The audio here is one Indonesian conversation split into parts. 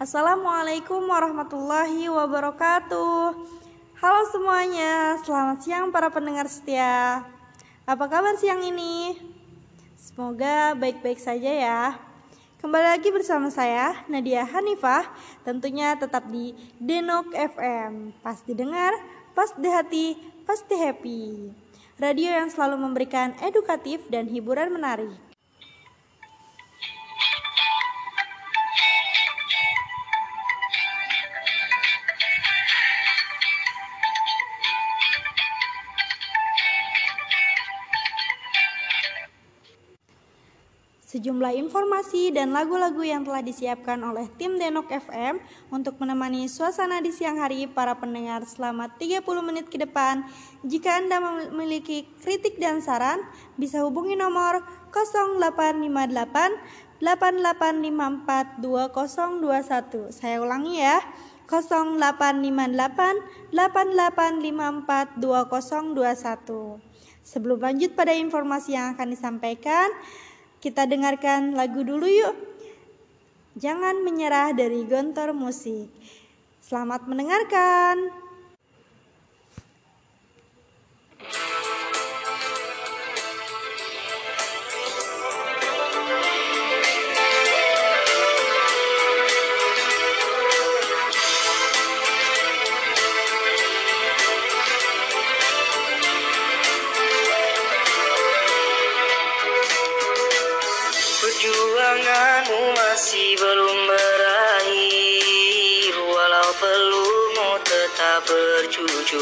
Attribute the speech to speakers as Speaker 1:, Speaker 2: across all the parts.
Speaker 1: Assalamualaikum warahmatullahi wabarakatuh. Halo semuanya, selamat siang para pendengar setia. Apa kabar siang ini? Semoga baik-baik saja ya. Kembali lagi bersama saya Nadia Hanifah, tentunya tetap di Denok FM. Pas didengar, pas di hati, pasti happy. Radio yang selalu memberikan edukatif dan hiburan menarik. Sejumlah informasi dan lagu-lagu yang telah disiapkan oleh tim Denok FM untuk menemani suasana di siang hari para pendengar selama 30 menit ke depan. Jika Anda memiliki kritik dan saran, bisa hubungi nomor 0858 8854 2021. Saya ulangi ya. 0858 8854 2021. Sebelum lanjut pada informasi yang akan disampaikan, kita dengarkan lagu dulu yuk. Jangan menyerah dari Gontor Musik. Selamat mendengarkan.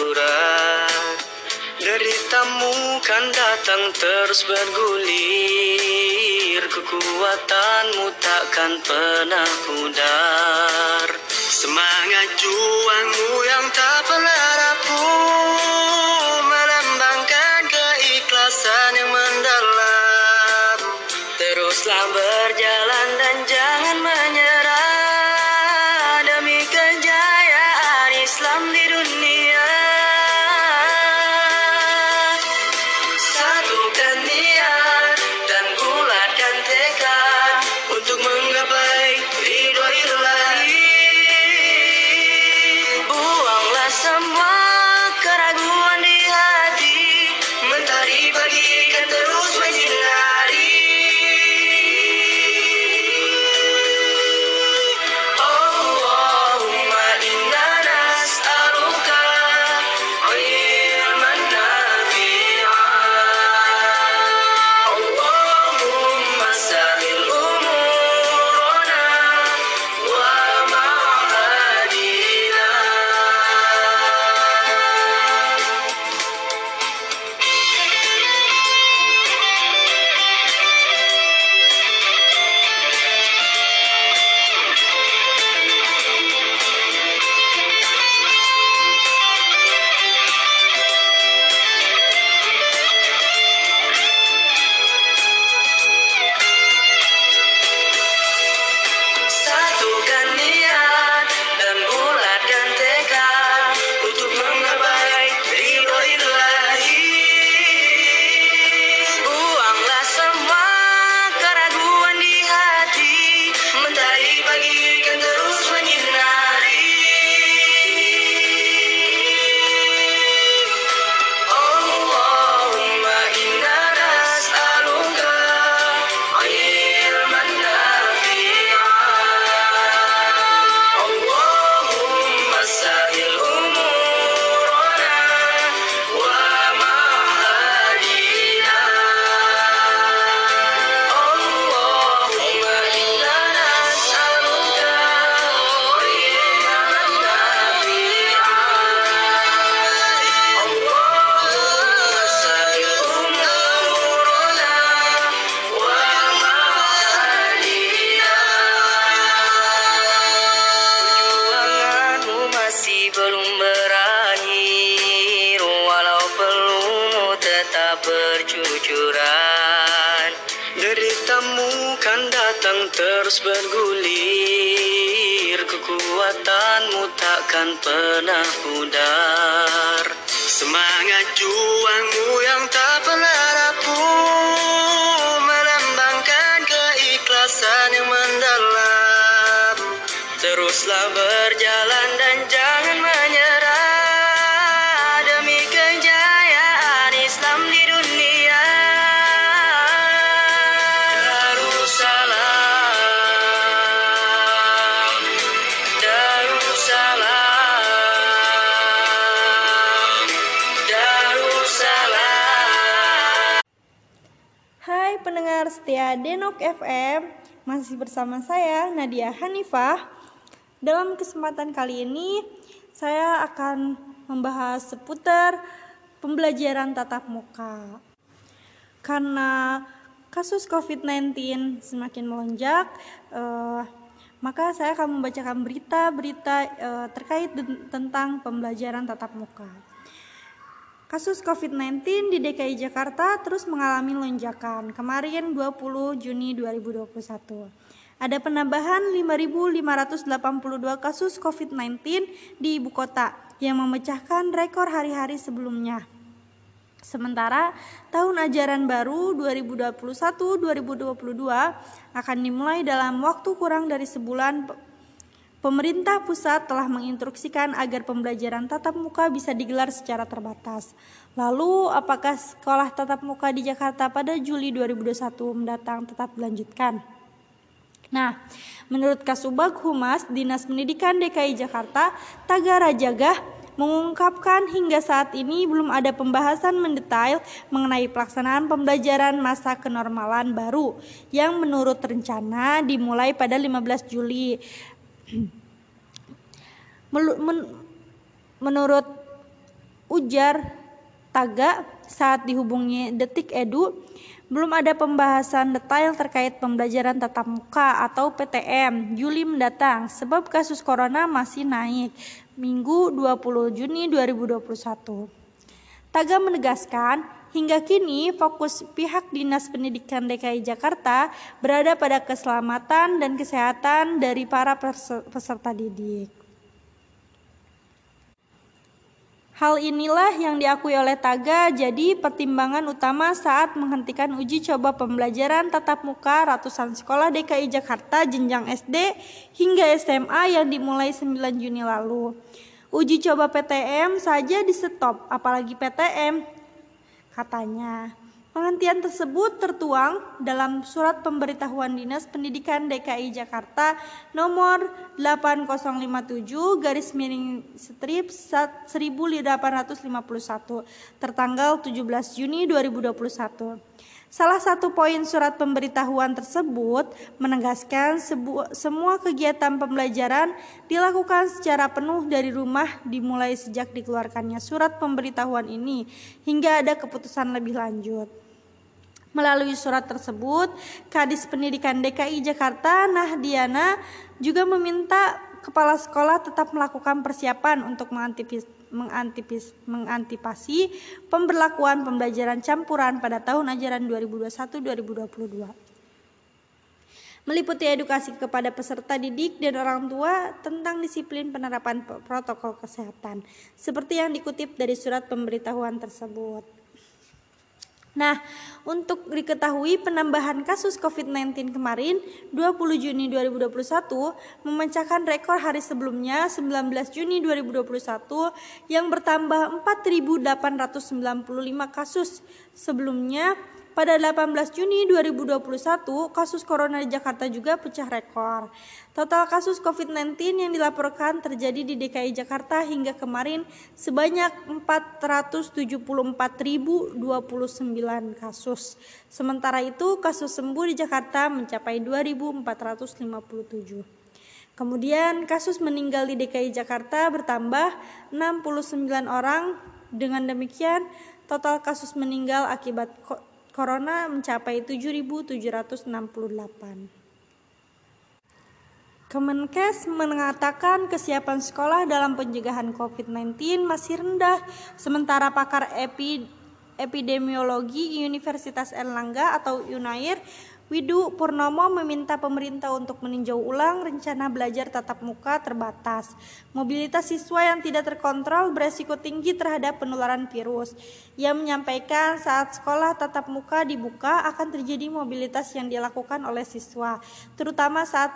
Speaker 2: Bercucuran Deritamu kan datang terus bergulir. Kekuatanmu takkan pernah pudar. Semangat juangmu yang tak takkan pernah pudar. Semangat juangmu yang tak pernah rapuh. Melambangkan keikhlasan yang mendalam. Teruslah berjalan dan jangan
Speaker 1: Denok FM, masih bersama saya Nadia Hanifah. Dalam kesempatan kali ini, saya akan membahas seputar pembelajaran tatap muka. Karena kasus COVID-19 semakin melonjak, eh, maka saya akan membacakan berita-berita eh, terkait tentang pembelajaran tatap muka. Kasus COVID-19 di DKI Jakarta terus mengalami lonjakan. Kemarin 20 Juni 2021. Ada penambahan 5.582 kasus COVID-19 di ibu kota yang memecahkan rekor hari-hari sebelumnya. Sementara tahun ajaran baru 2021-2022 akan dimulai dalam waktu kurang dari sebulan Pemerintah pusat telah menginstruksikan agar pembelajaran tatap muka bisa digelar secara terbatas. Lalu, apakah sekolah tatap muka di Jakarta pada Juli 2021 mendatang tetap dilanjutkan? Nah, menurut Kasubag Humas Dinas Pendidikan DKI Jakarta, Tagara Jagah mengungkapkan hingga saat ini belum ada pembahasan mendetail mengenai pelaksanaan pembelajaran masa kenormalan baru yang menurut rencana dimulai pada 15 Juli. Menurut ujar Taga saat dihubungi Detik Edu, belum ada pembahasan detail terkait pembelajaran tatap muka atau PTM Juli mendatang sebab kasus corona masih naik Minggu 20 Juni 2021. Taga menegaskan, hingga kini fokus pihak Dinas Pendidikan DKI Jakarta berada pada keselamatan dan kesehatan dari para peserta didik. Hal inilah yang diakui oleh Taga jadi pertimbangan utama saat menghentikan uji coba pembelajaran tatap muka ratusan sekolah DKI Jakarta jenjang SD hingga SMA yang dimulai 9 Juni lalu. Uji coba PTM saja di stop, apalagi PTM katanya. Penghentian tersebut tertuang dalam surat pemberitahuan Dinas Pendidikan DKI Jakarta nomor 8057 garis miring strip 1851 tertanggal 17 Juni 2021. Salah satu poin surat pemberitahuan tersebut menegaskan semua kegiatan pembelajaran dilakukan secara penuh dari rumah dimulai sejak dikeluarkannya surat pemberitahuan ini hingga ada keputusan lebih lanjut. Melalui surat tersebut, Kadis Pendidikan DKI Jakarta Nahdiana juga meminta kepala sekolah tetap melakukan persiapan untuk mengantipis, mengantisipasi pemberlakuan pembelajaran campuran pada tahun ajaran 2021-2022 meliputi edukasi kepada peserta didik dan orang tua tentang disiplin penerapan protokol kesehatan, seperti yang dikutip dari surat pemberitahuan tersebut. Nah, untuk diketahui penambahan kasus COVID-19 kemarin 20 Juni 2021 memecahkan rekor hari sebelumnya 19 Juni 2021 yang bertambah 4.895 kasus. Sebelumnya pada 18 Juni 2021, kasus corona di Jakarta juga pecah rekor. Total kasus COVID-19 yang dilaporkan terjadi di DKI Jakarta hingga kemarin sebanyak 474.029 kasus. Sementara itu, kasus sembuh di Jakarta mencapai 2.457. Kemudian kasus meninggal di DKI Jakarta bertambah 69 orang. Dengan demikian, total kasus meninggal akibat corona mencapai 7.768. Kemenkes mengatakan kesiapan sekolah dalam pencegahan COVID-19 masih rendah, sementara pakar epi, epidemiologi Universitas Erlangga atau UNAIR Widu Purnomo meminta pemerintah untuk meninjau ulang rencana belajar tatap muka terbatas. Mobilitas siswa yang tidak terkontrol beresiko tinggi terhadap penularan virus. Ia menyampaikan saat sekolah tatap muka dibuka akan terjadi mobilitas yang dilakukan oleh siswa, terutama saat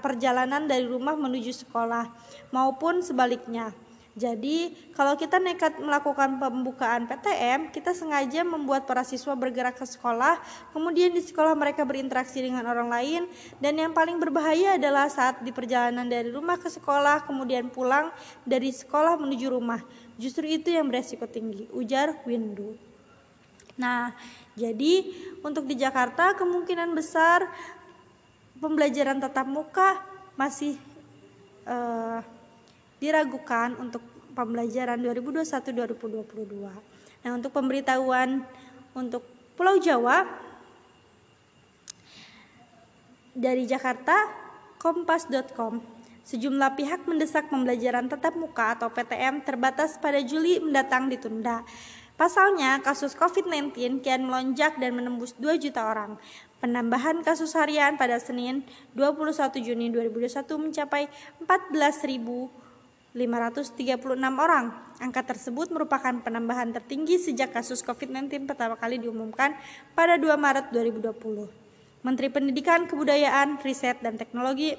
Speaker 1: perjalanan dari rumah menuju sekolah maupun sebaliknya. Jadi, kalau kita nekat melakukan pembukaan PTM, kita sengaja membuat para siswa bergerak ke sekolah, kemudian di sekolah mereka berinteraksi dengan orang lain, dan yang paling berbahaya adalah saat di perjalanan dari rumah ke sekolah, kemudian pulang dari sekolah menuju rumah. Justru itu yang beresiko tinggi, ujar Windu. Nah, jadi untuk di Jakarta kemungkinan besar pembelajaran tatap muka masih uh, diragukan untuk pembelajaran 2021-2022. Nah, untuk pemberitahuan untuk Pulau Jawa dari Jakarta kompas.com Sejumlah pihak mendesak pembelajaran tatap muka atau PTM terbatas pada Juli mendatang ditunda. Pasalnya, kasus COVID-19 kian melonjak dan menembus 2 juta orang. Penambahan kasus harian pada Senin 21 Juni 2021 mencapai 14.000 536 orang. Angka tersebut merupakan penambahan tertinggi sejak kasus COVID-19 pertama kali diumumkan pada 2 Maret 2020. Menteri Pendidikan, Kebudayaan, Riset, dan Teknologi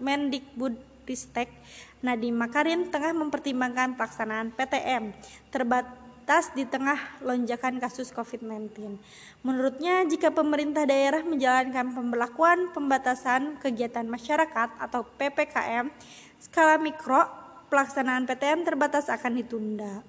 Speaker 1: Mendikbudristek Nadiem Makarim tengah mempertimbangkan pelaksanaan PTM terbatas di tengah lonjakan kasus COVID-19. Menurutnya, jika pemerintah daerah menjalankan pemberlakuan pembatasan kegiatan masyarakat atau PPKM skala mikro pelaksanaan PTM terbatas akan ditunda.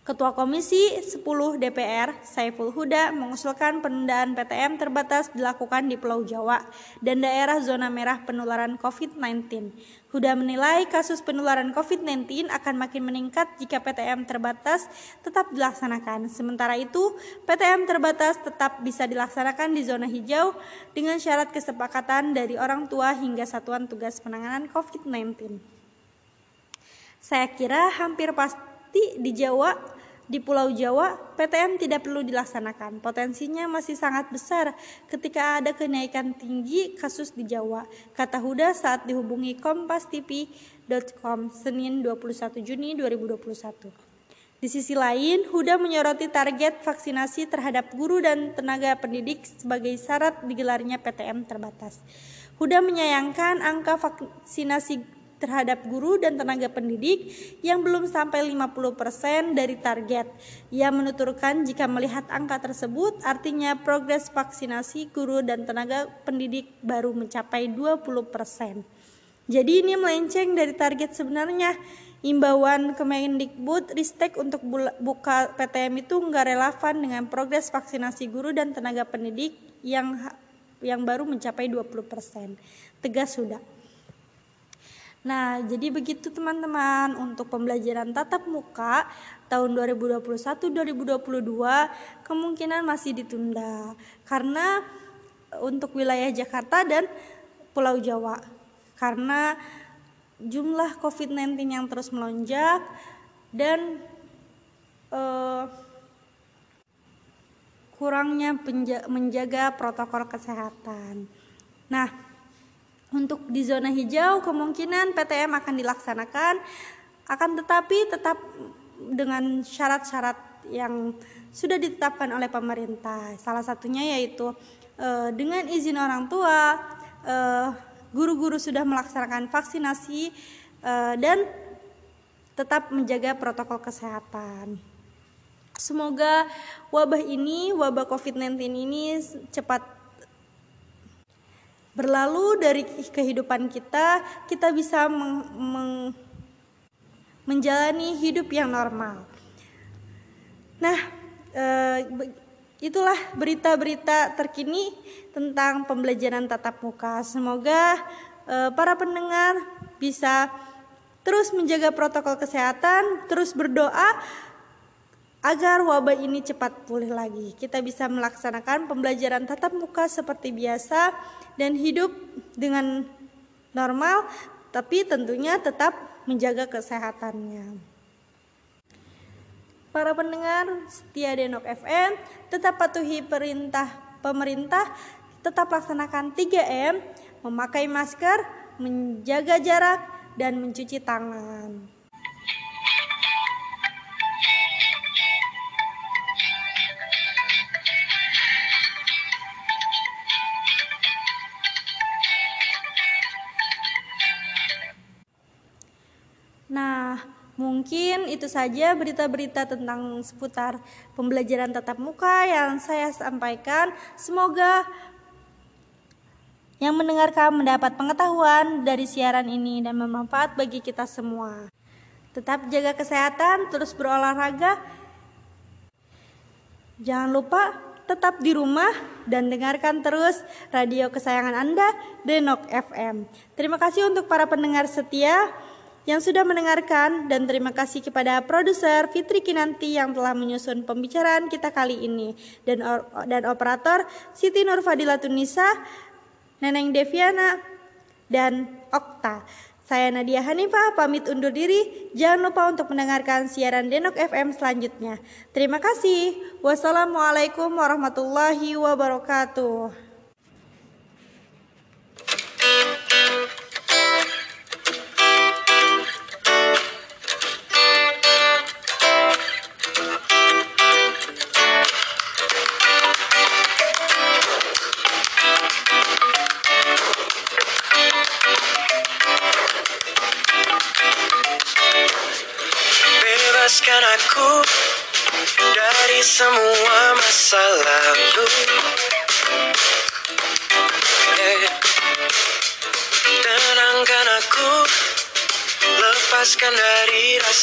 Speaker 1: Ketua Komisi 10 DPR, Saiful Huda, mengusulkan penundaan PTM terbatas dilakukan di Pulau Jawa dan daerah zona merah penularan COVID-19. Huda menilai kasus penularan COVID-19 akan makin meningkat jika PTM terbatas tetap dilaksanakan. Sementara itu, PTM terbatas tetap bisa dilaksanakan di zona hijau dengan syarat kesepakatan dari orang tua hingga satuan tugas penanganan COVID-19. Saya kira hampir pasti di Jawa, di Pulau Jawa, PTM tidak perlu dilaksanakan. Potensinya masih sangat besar ketika ada kenaikan tinggi kasus di Jawa, kata Huda saat dihubungi Kompas TV.com Senin 21 Juni 2021. Di sisi lain, Huda menyoroti target vaksinasi terhadap guru dan tenaga pendidik sebagai syarat digelarnya PTM terbatas. Huda menyayangkan angka vaksinasi terhadap guru dan tenaga pendidik yang belum sampai 50% dari target. Ia menuturkan jika melihat angka tersebut artinya progres vaksinasi guru dan tenaga pendidik baru mencapai 20%. Jadi ini melenceng dari target sebenarnya. Imbauan Kemendikbud Ristek untuk buka PTM itu nggak relevan dengan progres vaksinasi guru dan tenaga pendidik yang yang baru mencapai 20%. Tegas sudah. Nah, jadi begitu teman-teman untuk pembelajaran tatap muka tahun 2021-2022 kemungkinan masih ditunda karena untuk wilayah Jakarta dan Pulau Jawa karena jumlah COVID-19 yang terus melonjak dan uh, kurangnya menjaga protokol kesehatan. Nah, untuk di zona hijau kemungkinan PTM akan dilaksanakan akan tetapi tetap dengan syarat-syarat yang sudah ditetapkan oleh pemerintah. Salah satunya yaitu e, dengan izin orang tua, eh, guru-guru sudah melaksanakan vaksinasi e, dan tetap menjaga protokol kesehatan. Semoga wabah ini, wabah COVID-19 ini cepat berlalu dari kehidupan kita, kita bisa meng, meng, menjalani hidup yang normal. Nah, e, itulah berita-berita terkini tentang pembelajaran tatap muka. Semoga e, para pendengar bisa terus menjaga protokol kesehatan, terus berdoa agar wabah ini cepat pulih lagi. Kita bisa melaksanakan pembelajaran tatap muka seperti biasa dan hidup dengan normal, tapi tentunya tetap menjaga kesehatannya. Para pendengar setia Denok FM, tetap patuhi perintah pemerintah tetap laksanakan 3M, memakai masker, menjaga jarak, dan mencuci tangan. Mungkin itu saja berita-berita tentang seputar pembelajaran tatap muka yang saya sampaikan. Semoga yang mendengarkan mendapat pengetahuan dari siaran ini dan bermanfaat bagi kita semua. Tetap jaga kesehatan, terus berolahraga. Jangan lupa tetap di rumah dan dengarkan terus radio kesayangan Anda, Denok FM. Terima kasih untuk para pendengar setia yang sudah mendengarkan dan terima kasih kepada produser Fitri Kinanti yang telah menyusun pembicaraan kita kali ini dan dan operator Siti Nurfadila Tunisa, Neneng Deviana dan Okta. Saya Nadia Hanifah pamit undur diri. Jangan lupa untuk mendengarkan siaran Denok FM selanjutnya. Terima kasih. Wassalamualaikum warahmatullahi wabarakatuh.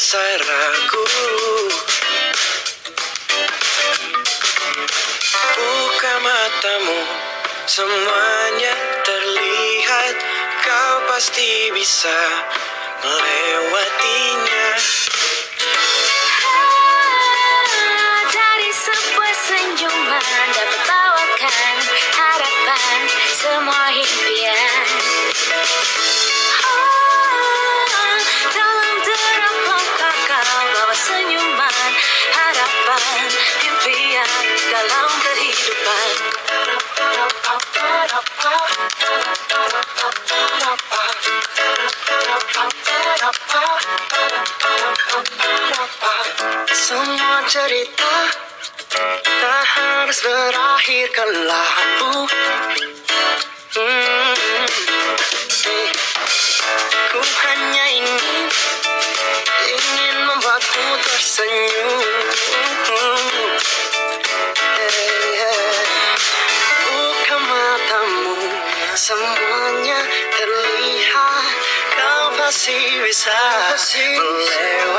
Speaker 3: Rasa ragu Buka matamu Semuanya terlihat. Kau pasti bisa melewatinya.
Speaker 4: Dari sebuah senyuman dapat bawakan harapan semua impian. Dalam kehidupan.
Speaker 3: Semua cerita tak harus berakhir kelabu bisa melewatinya